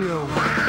Radio.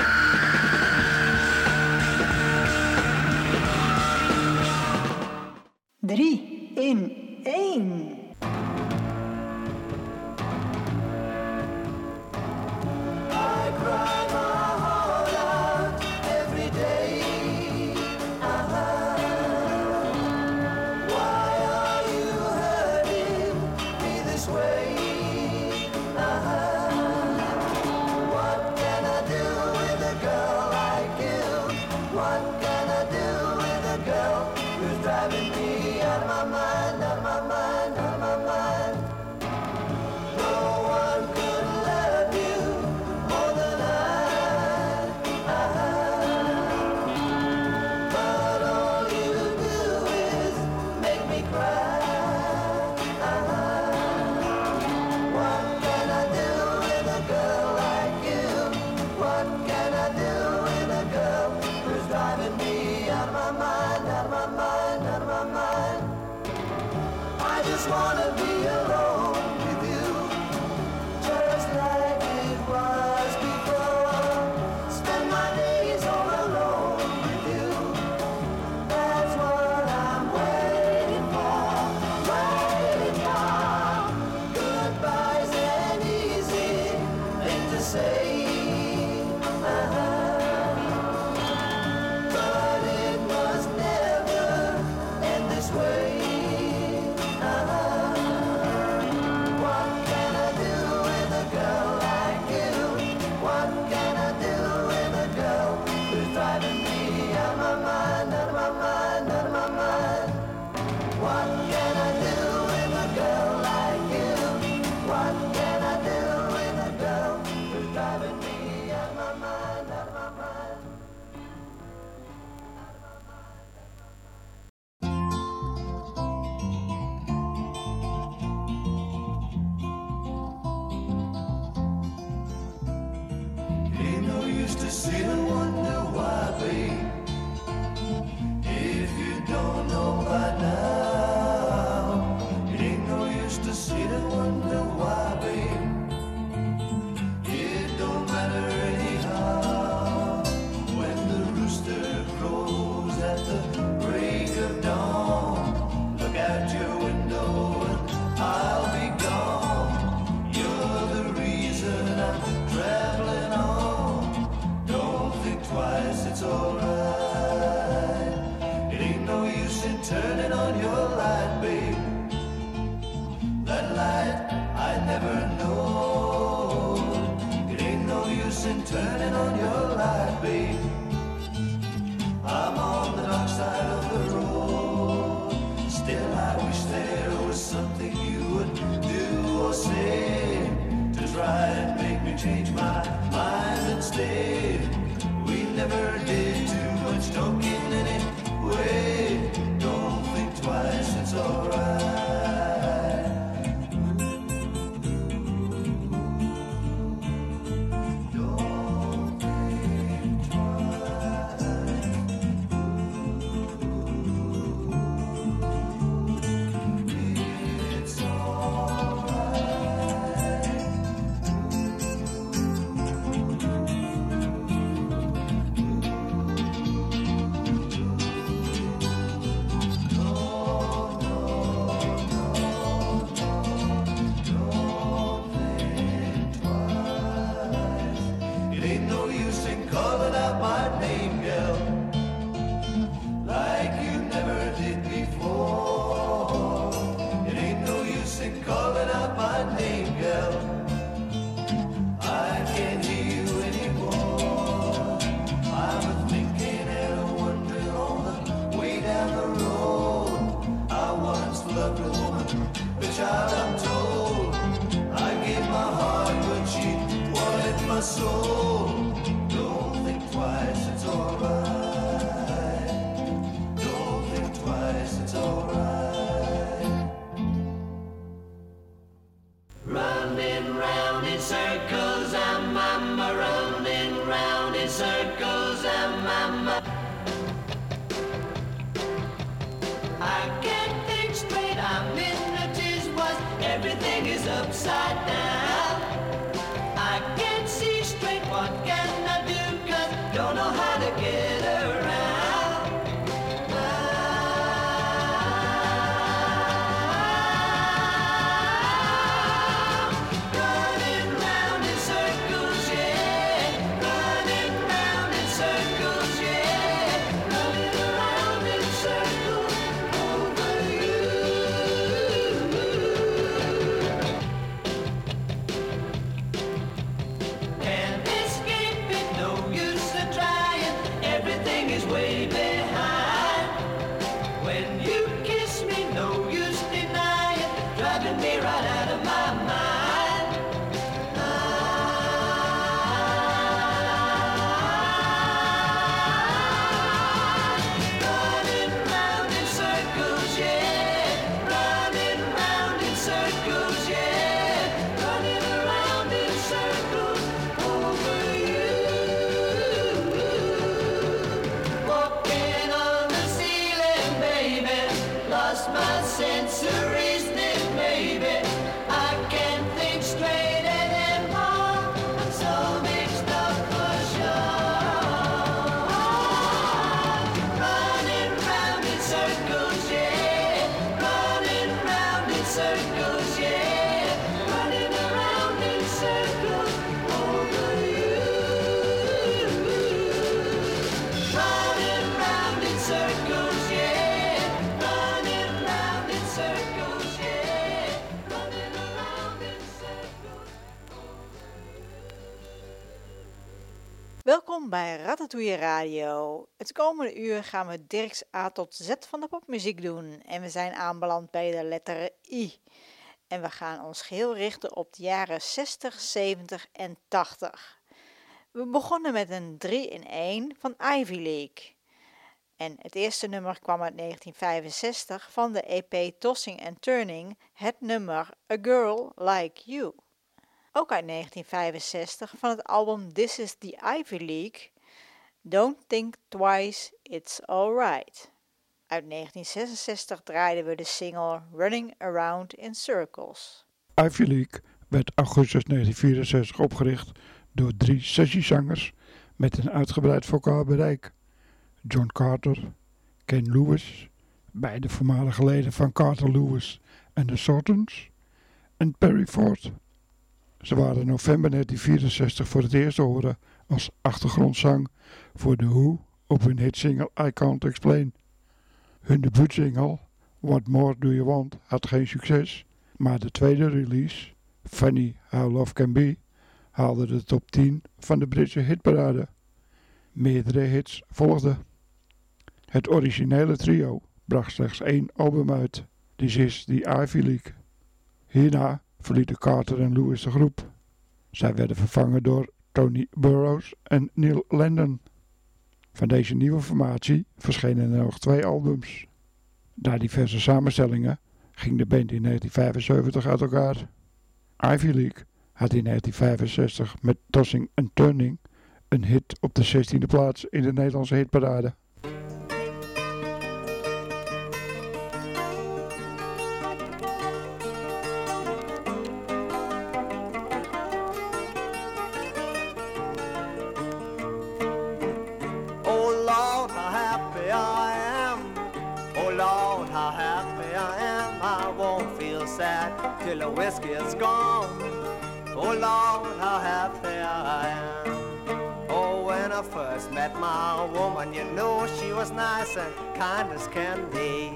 Bij Ratatouille Radio. Het komende uur gaan we Dirks A tot Z van de popmuziek doen. En we zijn aanbeland bij de letter I. En we gaan ons geheel richten op de jaren 60, 70 en 80. We begonnen met een 3 in 1 van Ivy League. En het eerste nummer kwam uit 1965 van de EP Tossing and Turning, het nummer A Girl Like You. Ook uit 1965 van het album This is the Ivy League, Don't Think Twice, It's Alright. Uit 1966 draaiden we de single Running Around in Circles. Ivy League werd augustus 1964 opgericht door drie sessiezangers met een uitgebreid vocaal bereik. John Carter, Ken Lewis, beide voormalige leden van Carter Lewis en de Sultans, en Perry Ford. Ze waren in november 1964 voor het eerst horen als achtergrondzang voor The Who op hun hitsingle I Can't Explain. Hun debuutsingle What More Do You Want had geen succes, maar de tweede release, Funny How Love Can Be, haalde de top 10 van de Britse hitparade. Meerdere hits volgden. Het originele trio bracht slechts één album uit, This is the Ivy League. Hierna verlieten Carter en Lewis de groep. Zij werden vervangen door Tony Burrows en Neil Landon. Van deze nieuwe formatie verschenen er nog twee albums. Na diverse samenstellingen ging de band in 1975 uit elkaar. Ivy League had in 1965 met Tossing and Turning een hit op de 16e plaats in de Nederlandse hitparade. The whiskey is gone. Oh Lord, how happy I am. Oh, when I first met my woman, you know she was nice and kind as can be.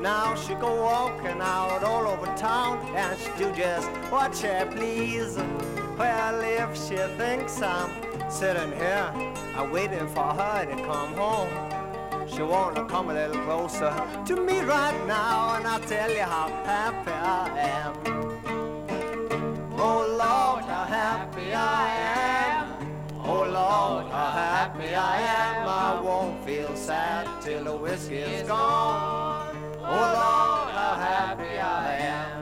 Now she go walking out all over town and she do just what she please. Well, if she thinks I'm sitting here, I'm waiting for her to come home. She wanna come a little closer to me right now, and I'll tell you how happy I am. Oh Lord, how happy I am. Oh Lord, how happy I am. I won't feel sad till the whiskey is gone. Oh Lord, how happy I am.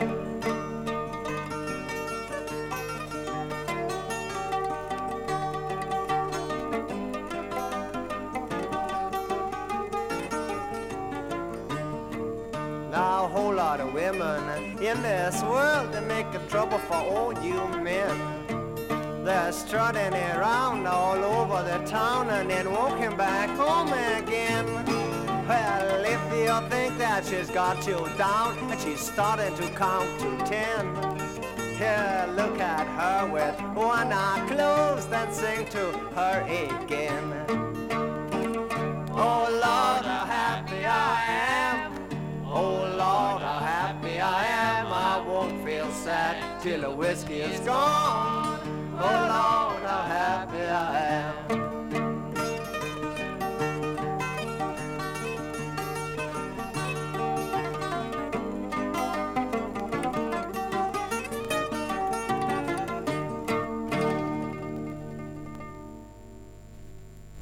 Women in this world that make a trouble for all you men. They're strutting around all over the town and then walking back home again. Well, if you think that she's got you down and she's starting to count to ten, here, look at her with one eye closed and sing to her again. Oh Lord, how happy I am. Oh Lord, how happy sad till the whiskey is gone. Oh Lord, how happy I am.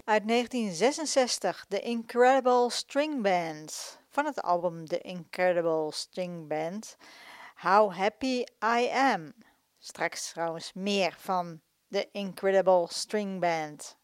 Uit 1966 The Incredible String Band van het album The Incredible String Band How Happy I Am. Straks trouwens meer van The Incredible String Band.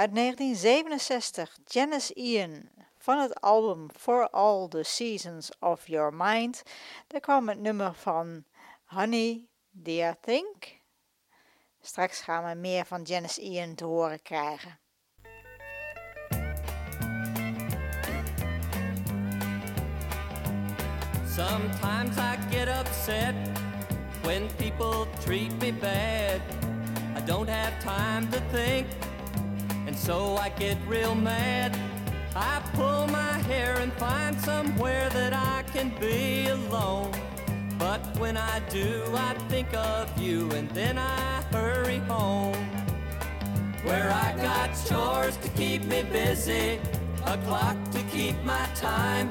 Uit 1967, Janice Ian. Van het album For All the Seasons of Your Mind. Daar kwam het nummer van Honey, Dear Think. Straks gaan we meer van Janice Ian te horen krijgen. Sometimes I get upset when people treat me bad. I don't have time to think, so I get real mad. I pull my hair and find somewhere that I can be alone. But when I do, I think of you, and then I hurry home. Where I got chores to keep me busy, a clock to keep my time,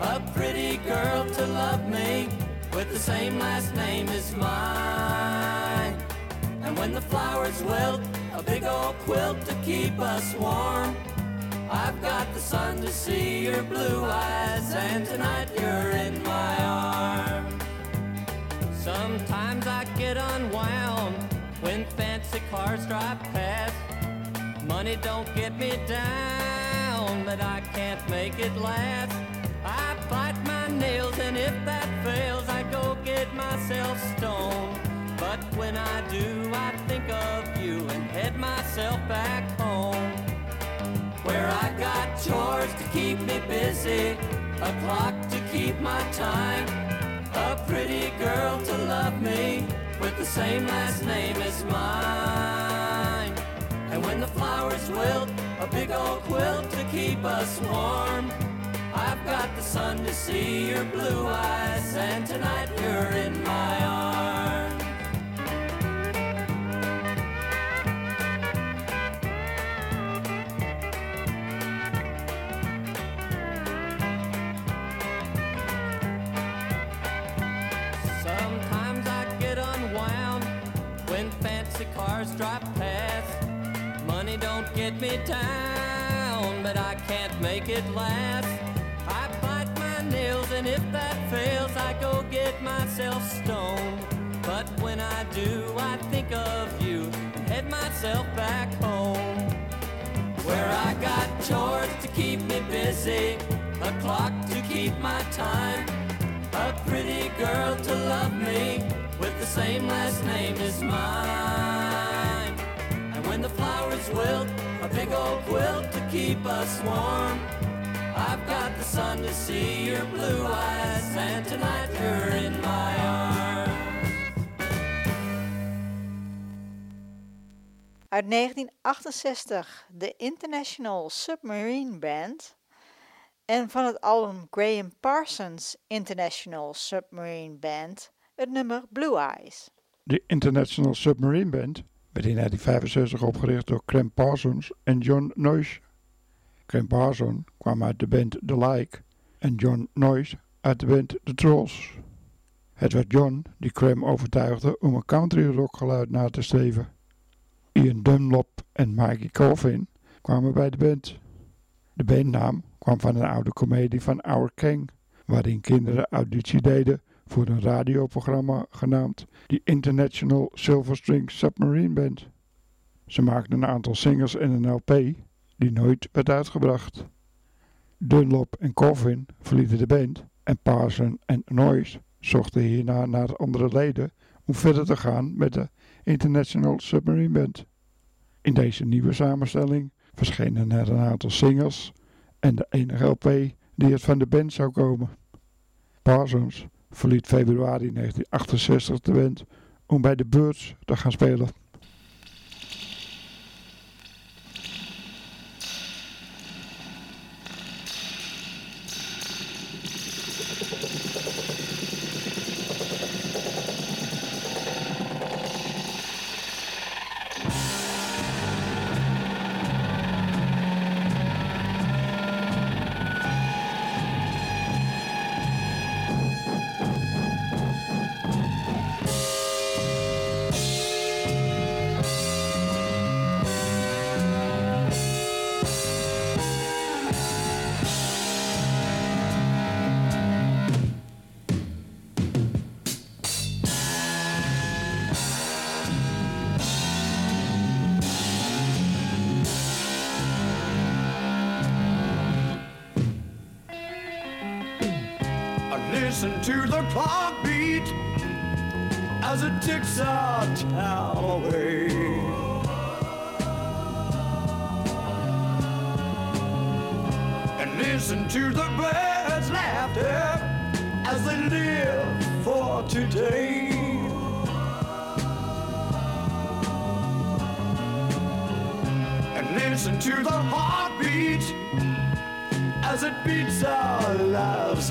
a pretty girl to love me with the same last name as mine. And when the flowers wilt, big old quilt to keep us warm. I've got the sun to see your blue eyes, and tonight you're in my arms. Sometimes I get unwound when fancy cars drive past. Money don't get me down, but I can't make it last. I bite my nails, and if that fails, I go get myself stoned. But when I do, I think of you and head myself back home. Where I got chores to keep me busy, a clock to keep my time, a pretty girl to love me with the same last name as mine. And when the flowers wilt, a big old quilt to keep us warm. I've got the sun to see your blue eyes, and tonight you're in my arms. Cars drive past. Money don't get me down, but I can't make it last. I bite my nails, and if that fails, I go get myself stoned. But when I do, I think of you and head myself back home. Where I got chores to keep me busy, a clock to keep my time, a pretty girl to love me with the same last name as mine. And when the flowers wilt, a big old quilt to keep us warm. I've got the sun to see your blue eyes, and tonight you're in my arms. Uit 1968, de International Submarine Band. En van het album Graham Parsons International Submarine Band het nummer Blue Eyes. De International Submarine Band werd in 1965 opgericht door Clem Parsons en John Noyes. Clem Parsons kwam uit de band The Like en John Noyes uit de band The Trolls. Het werd John die Clem overtuigde om een country rock geluid na te streven. Ian Dunlop en Mikey Colvin kwamen bij de band. De bandnaam kwam van een oude komedie van Our King, waarin kinderen auditie deden voor een radioprogramma genaamd The International Silver String Submarine Band. Ze maakten een aantal singles en een LP die nooit werd uitgebracht. Dunlop en Colvin verlieten de band en Parson en Noyes zochten hierna naar andere leden om verder te gaan met de International Submarine Band. In deze nieuwe samenstelling verschenen er een aantal singles en de enige LP die het van de band zou komen. Parsons verliet februari 1968 de band om bij de Birds te gaan spelen.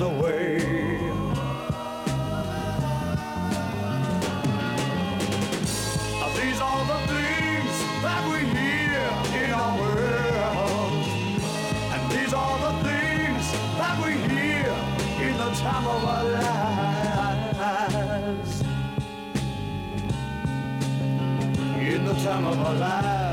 Lives away. These are the things that we hear in our world. And these are the things that we hear in the time of our lives. In the time of our lives.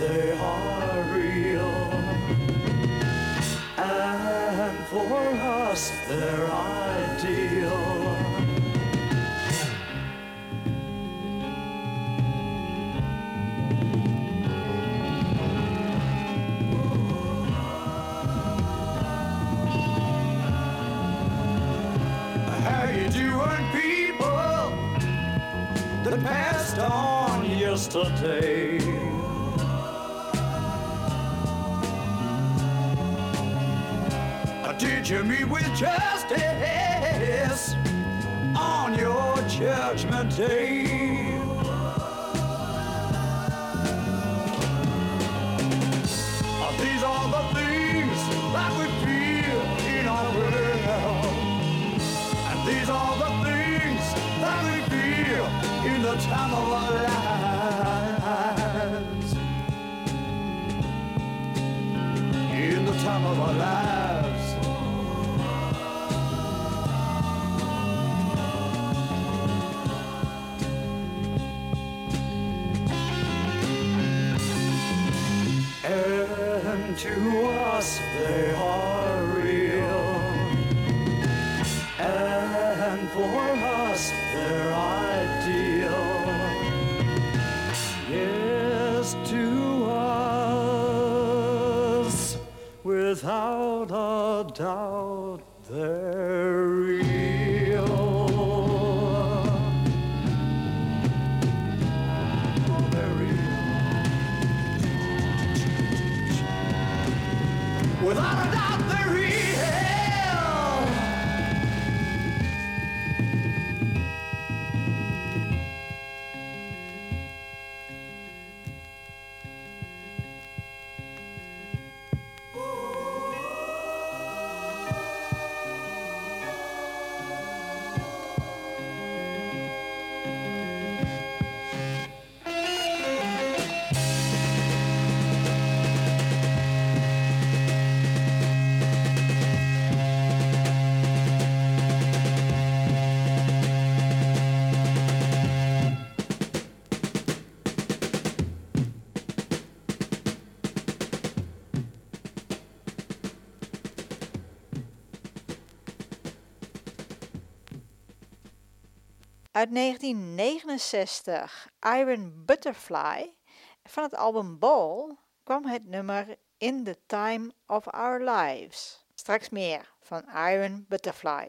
They are real. And for for us they're ideal. How you doing, people that passed on yesterday? You meet with justice on your judgment day? These are the things that we feel in our world. And these are the things that we feel in the time of our lives. In the time of our lives. To us they are real. And for us they're ideal. Yes, to us, without a doubt, Uit 1969, Iron Butterfly. Van het album Ball kwam het nummer In the Time of Our Lives. Straks meer van Iron Butterfly.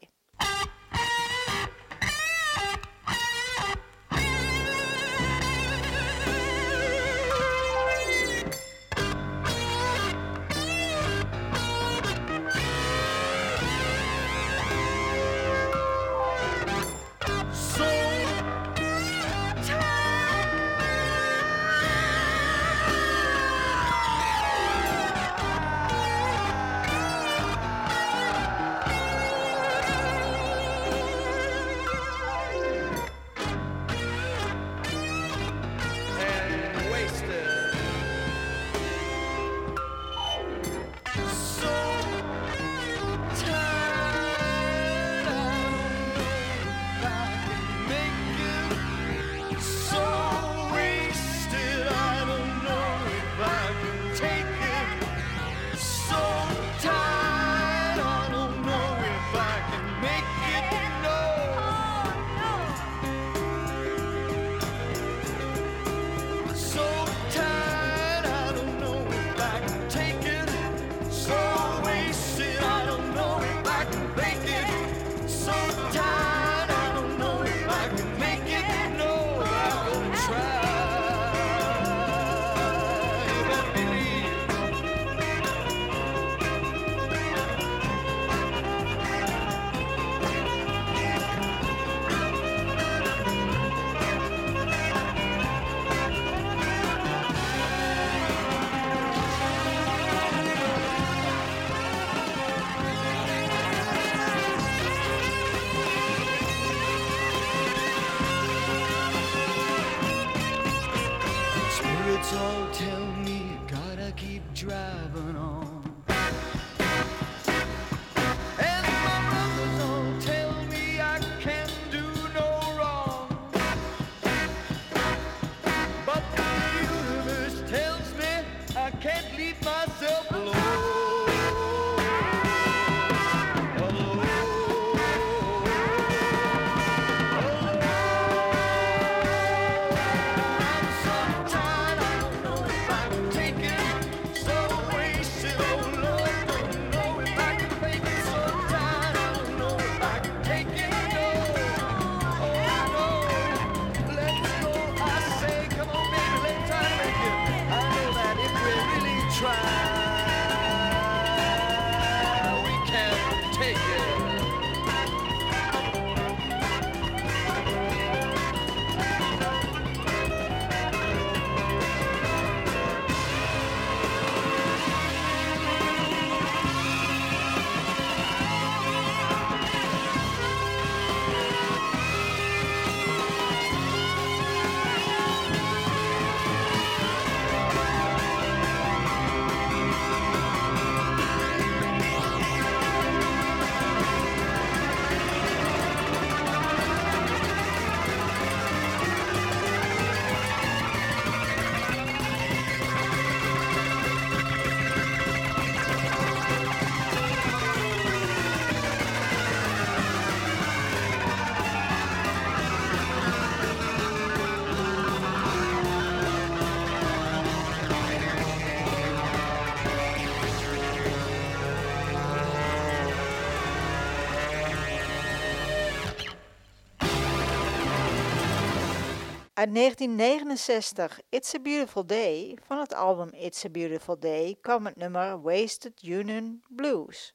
Uit 1969, It's a Beautiful Day, van het album It's a Beautiful Day, kwam het nummer Wasted Union Blues.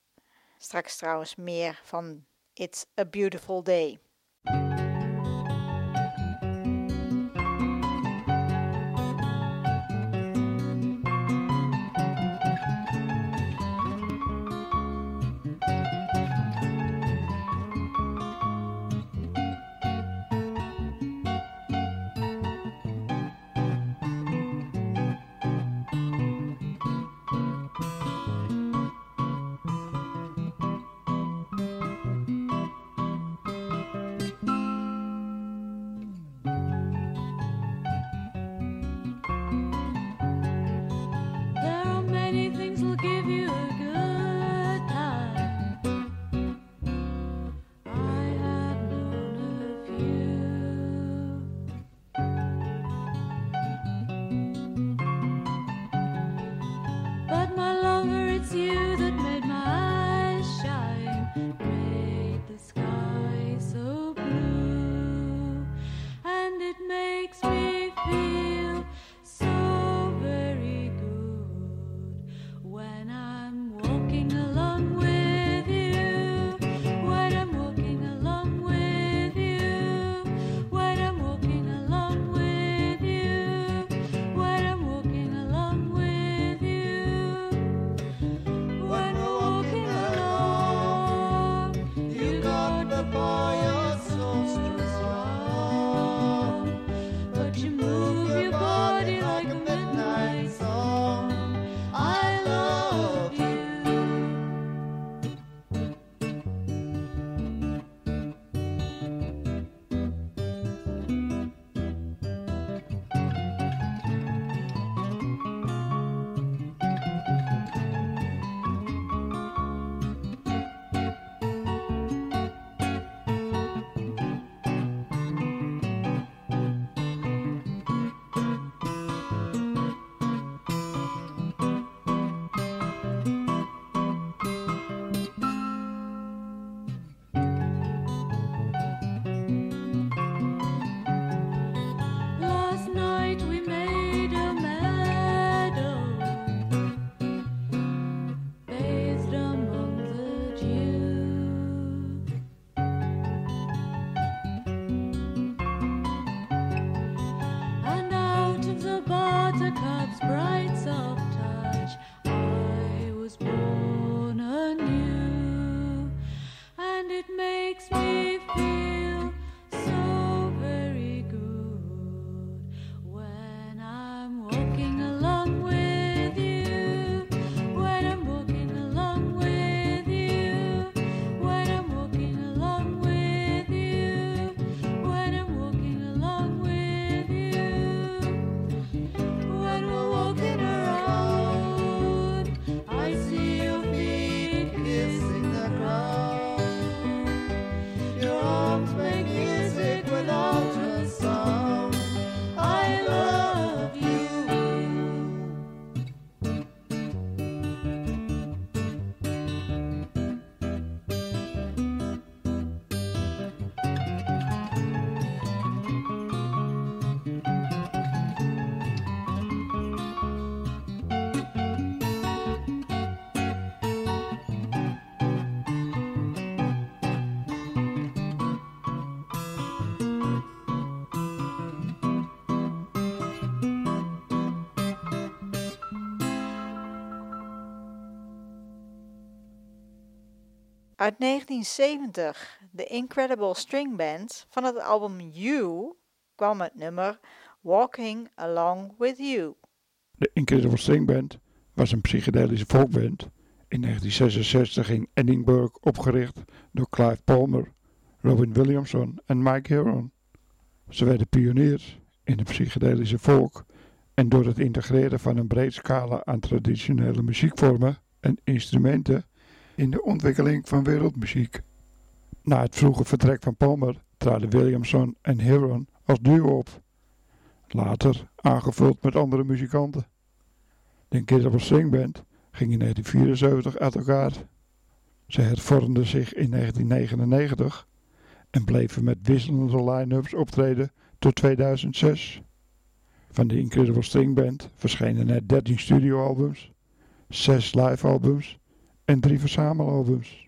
Straks trouwens meer van It's a Beautiful Day. Uit 1970, The Incredible String Band, van het album You, kwam het nummer Walking Along With You. De Incredible String Band was een psychedelische folkband in 1966 in Edinburgh opgericht door Clive Palmer, Robin Williamson en Mike Heron. Ze werden pioniers in de psychedelische folk en door het integreren van een breed scala aan traditionele muziekvormen en instrumenten in de ontwikkeling van wereldmuziek. Na het vroege vertrek van Palmer traden Williamson en Heron als duo op. Later aangevuld met andere muzikanten. De Incredible String Band ging in 1974 uit elkaar. Ze hervormden zich in 1999 en bleven met wisselende line-ups optreden tot 2006. Van de Incredible String Band verschenen er 13 studioalbums, 6 livealbums en drie verzamelalbums.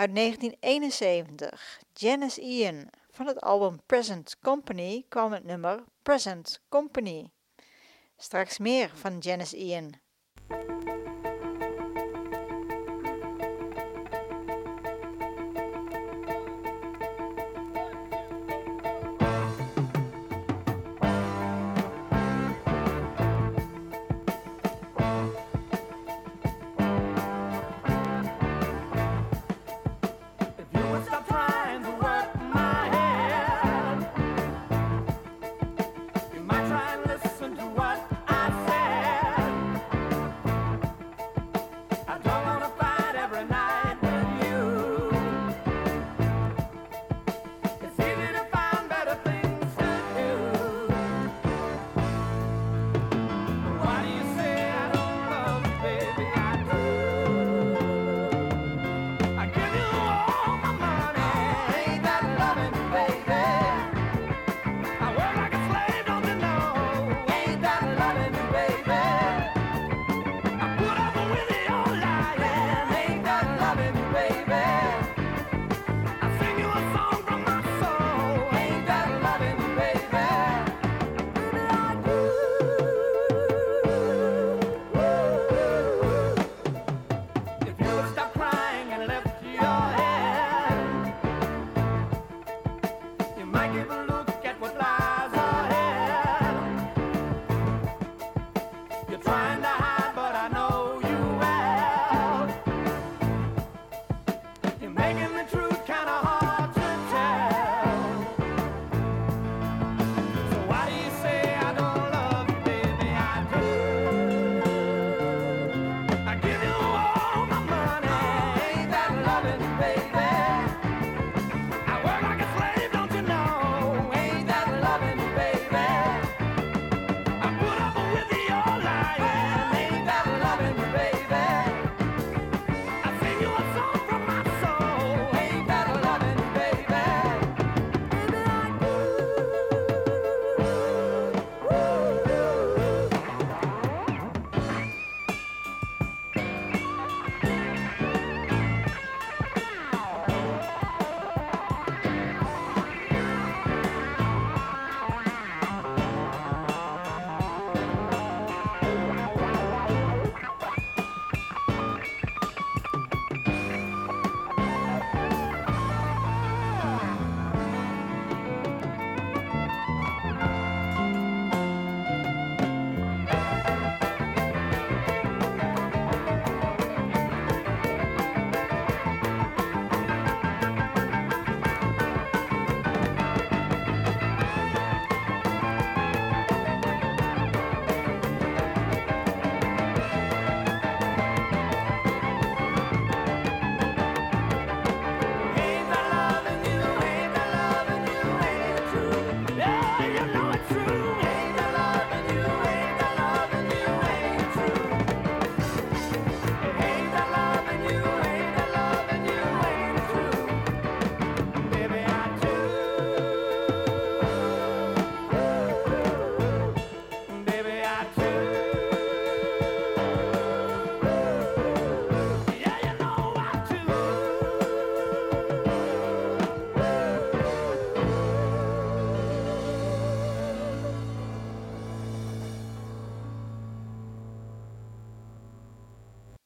uit 1971. Janice Ian van het album Present Company kwam het nummer Present Company. Straks meer van Janice Ian.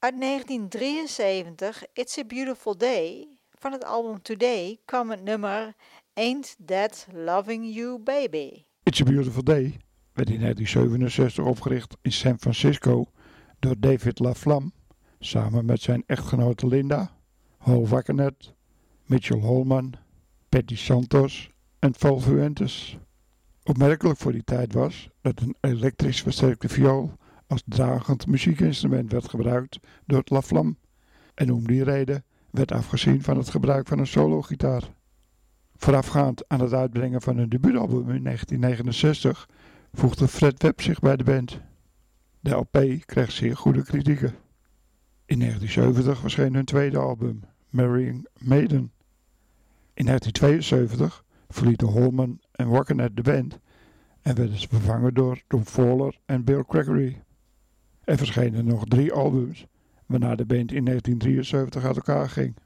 Uit 1973, It's a Beautiful Day, van het album Today, kwam het nummer Ain't That Loving You Baby. It's a Beautiful Day werd in 1967 opgericht in San Francisco door David LaFlamme samen met zijn echtgenote Linda, Hal Wackernet, Mitchell Holman, Patty Santos en Val Fuentes. Opmerkelijk voor die tijd was dat een elektrisch versterkte viool als dragend muziekinstrument werd gebruikt door het LaFlamme en om die reden werd afgezien van het gebruik van een solo-gitaar. Voorafgaand aan het uitbrengen van hun debuutalbum in 1969 voegde Fred Webb zich bij de band. De LP kreeg zeer goede kritieken. In 1970 verscheen hun tweede album, Marrying Maiden. In 1972 verlieten Holman en Wackernet de band en werden ze vervangen door Tom Fowler en Bill Gregory. Er verschenen nog drie albums, waarna de band in 1973 uit elkaar ging.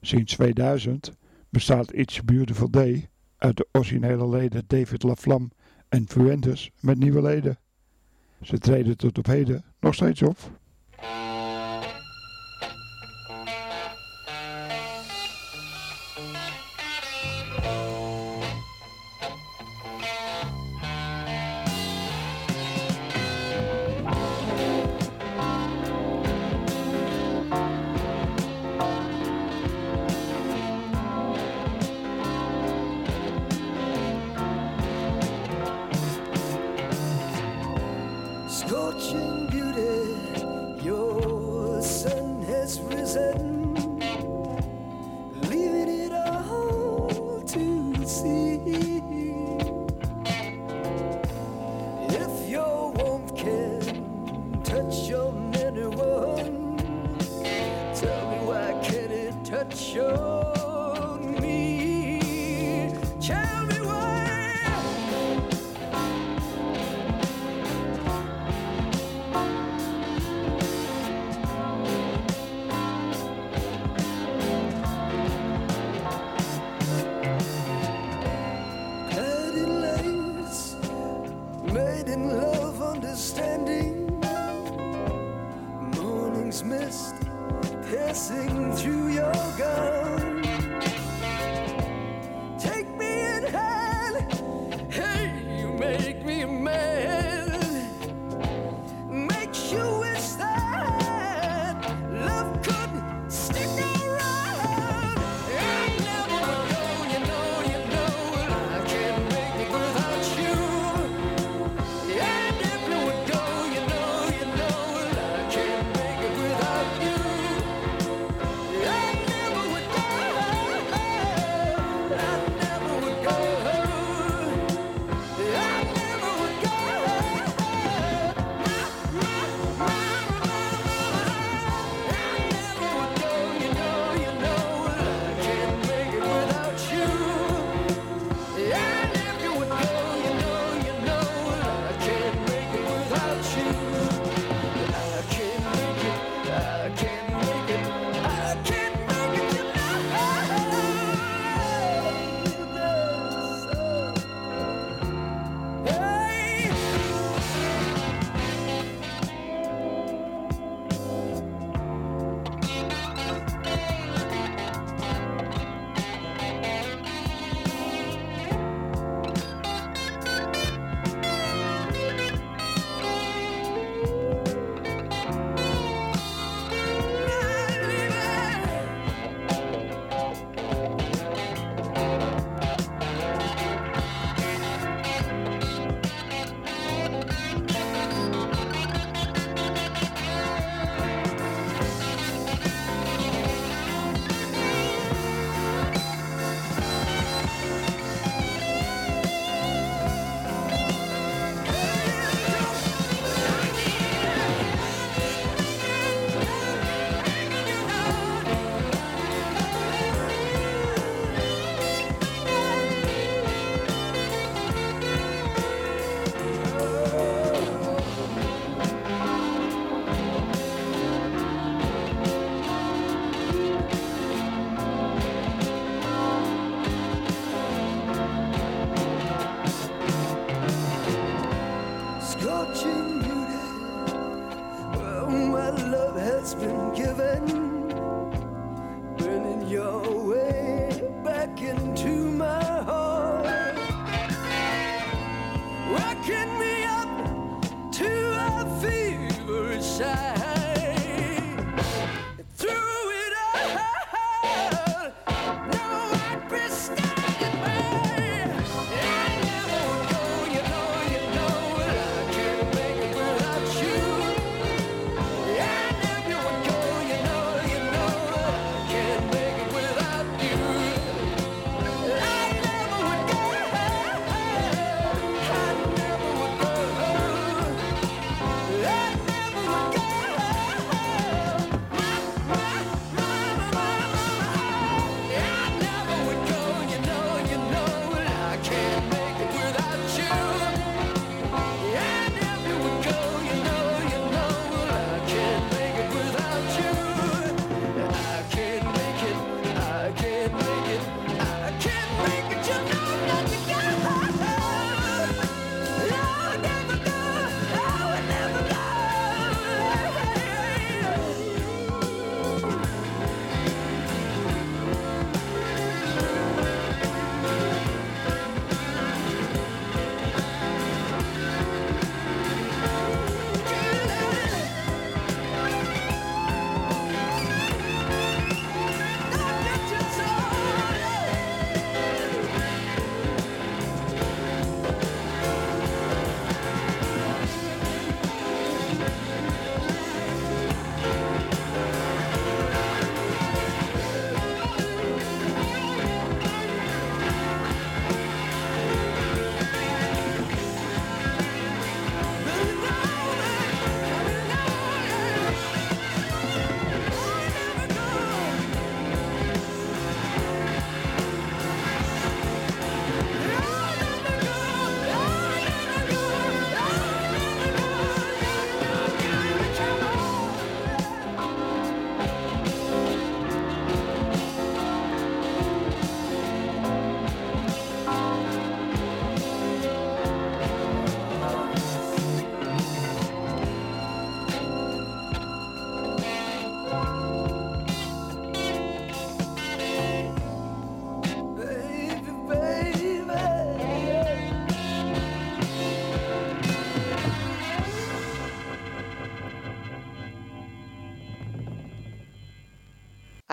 Sinds 2000 bestaat It's Beautiful Day uit de originele leden David LaFlamme en Fuentes met nieuwe leden. Ze treden tot op heden nog steeds op. in love, understanding. Morning's mist passing through your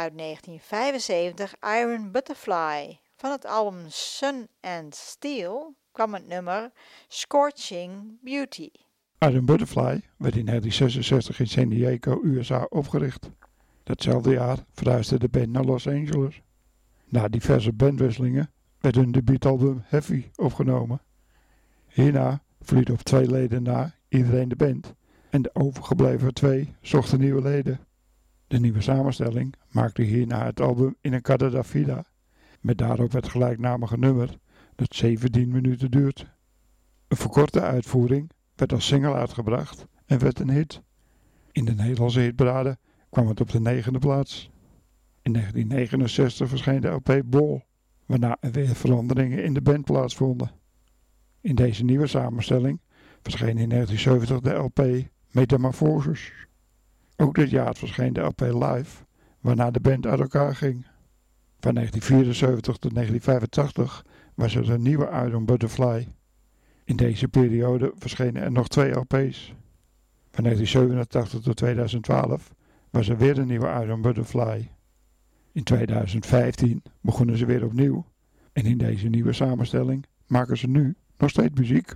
Uit 1975 Iron Butterfly. Van het album Sun and Steel kwam het nummer Scorching Beauty. Iron Butterfly werd in 1966 in San Diego, USA opgericht. Datzelfde jaar verhuisde de band naar Los Angeles. Na diverse bandwisselingen werd hun debuutalbum Heavy opgenomen. Hierna vloeide op twee leden na iedereen de band en de overgebleven twee zochten nieuwe leden. De nieuwe samenstelling maakte hierna het album In een Cada Vida, met daarop het gelijknamige nummer dat 17 minuten duurt. Een verkorte uitvoering werd als single uitgebracht en werd een hit. In de Nederlandse hitparade kwam het op de negende plaats. In 1969 verscheen de LP Bol, waarna er weer veranderingen in de band plaatsvonden. In deze nieuwe samenstelling verscheen in 1970 de LP Metamorphosis. Ook dit jaar verscheen de LP Live, waarna de band uit elkaar ging. Van 1974 tot 1985 was er een nieuwe Iron Butterfly. In deze periode verschenen er nog twee LP's. Van 1987 tot 2012 was er weer een nieuwe Iron Butterfly. In 2015 begonnen ze weer opnieuw en in deze nieuwe samenstelling maken ze nu nog steeds muziek.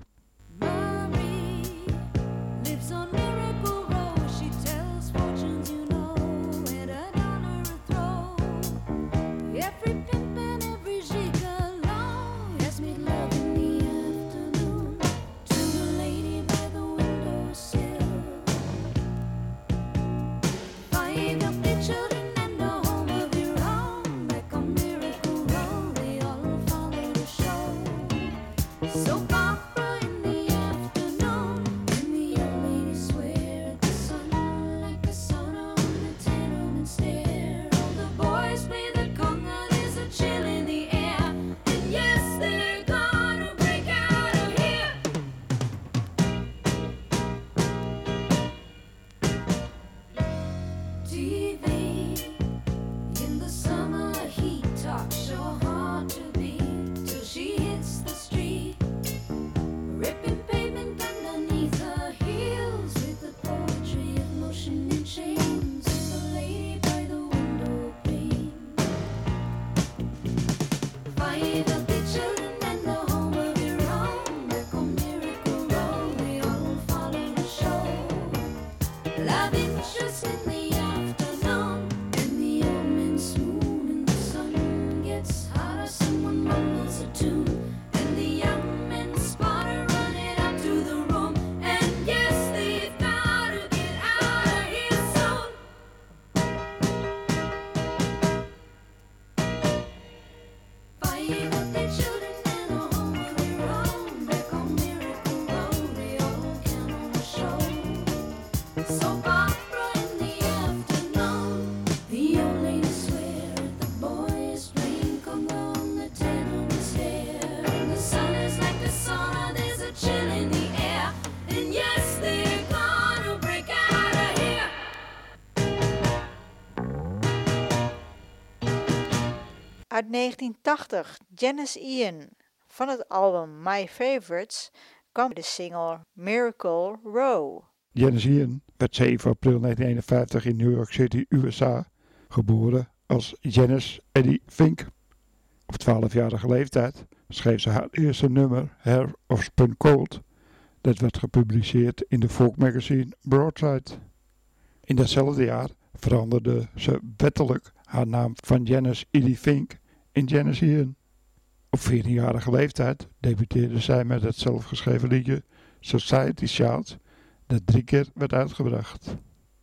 Uit 1980, Janice Ian. Van het album My Favorites kwam de single Miracle Row. Janis Ian werd 7 april 1951 in New York City, USA, geboren als Janice Eddie Fink. Op 12-jarige leeftijd schreef ze haar eerste nummer, Hair of Spun Cold. Dat werd gepubliceerd in de folkmagazine Broadside. In datzelfde jaar veranderde ze wettelijk haar naam van Janice Edie Fink in Ian. Op 14-jarige leeftijd debuteerde zij met het zelfgeschreven liedje Society Child, dat drie keer werd uitgebracht,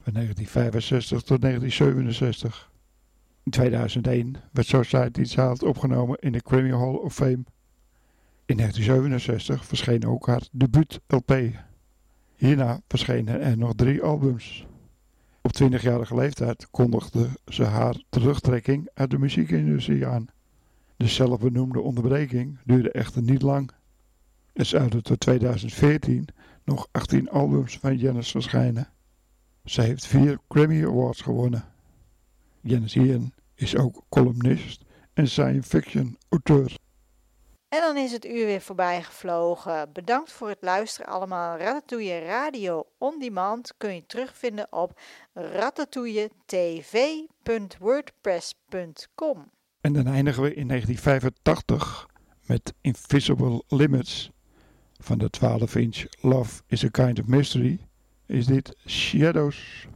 van 1965 tot 1967. In 2001 werd Society Child opgenomen in de Grammy Hall of Fame. In 1967 verscheen ook haar debuut-LP. Hierna verschenen er nog drie albums. Op 20-jarige leeftijd kondigde ze haar terugtrekking uit de muziekindustrie aan. De zelfbenoemde onderbreking duurde echter niet lang. Er zouden tot 2014 nog 18 albums van Janis verschijnen. Ze heeft vier Grammy Awards gewonnen. Janis Ian is ook columnist en science fiction auteur. En dan is het uur weer voorbij gevlogen. Bedankt voor het luisteren allemaal. Ratatouille Radio On Demand kun je terugvinden op ratatouilletv.wordpress.com. En dan eindigen we in 1985 met Invisible Limits van de 12 inch Love is a Kind of Mystery. Is dit? Shadows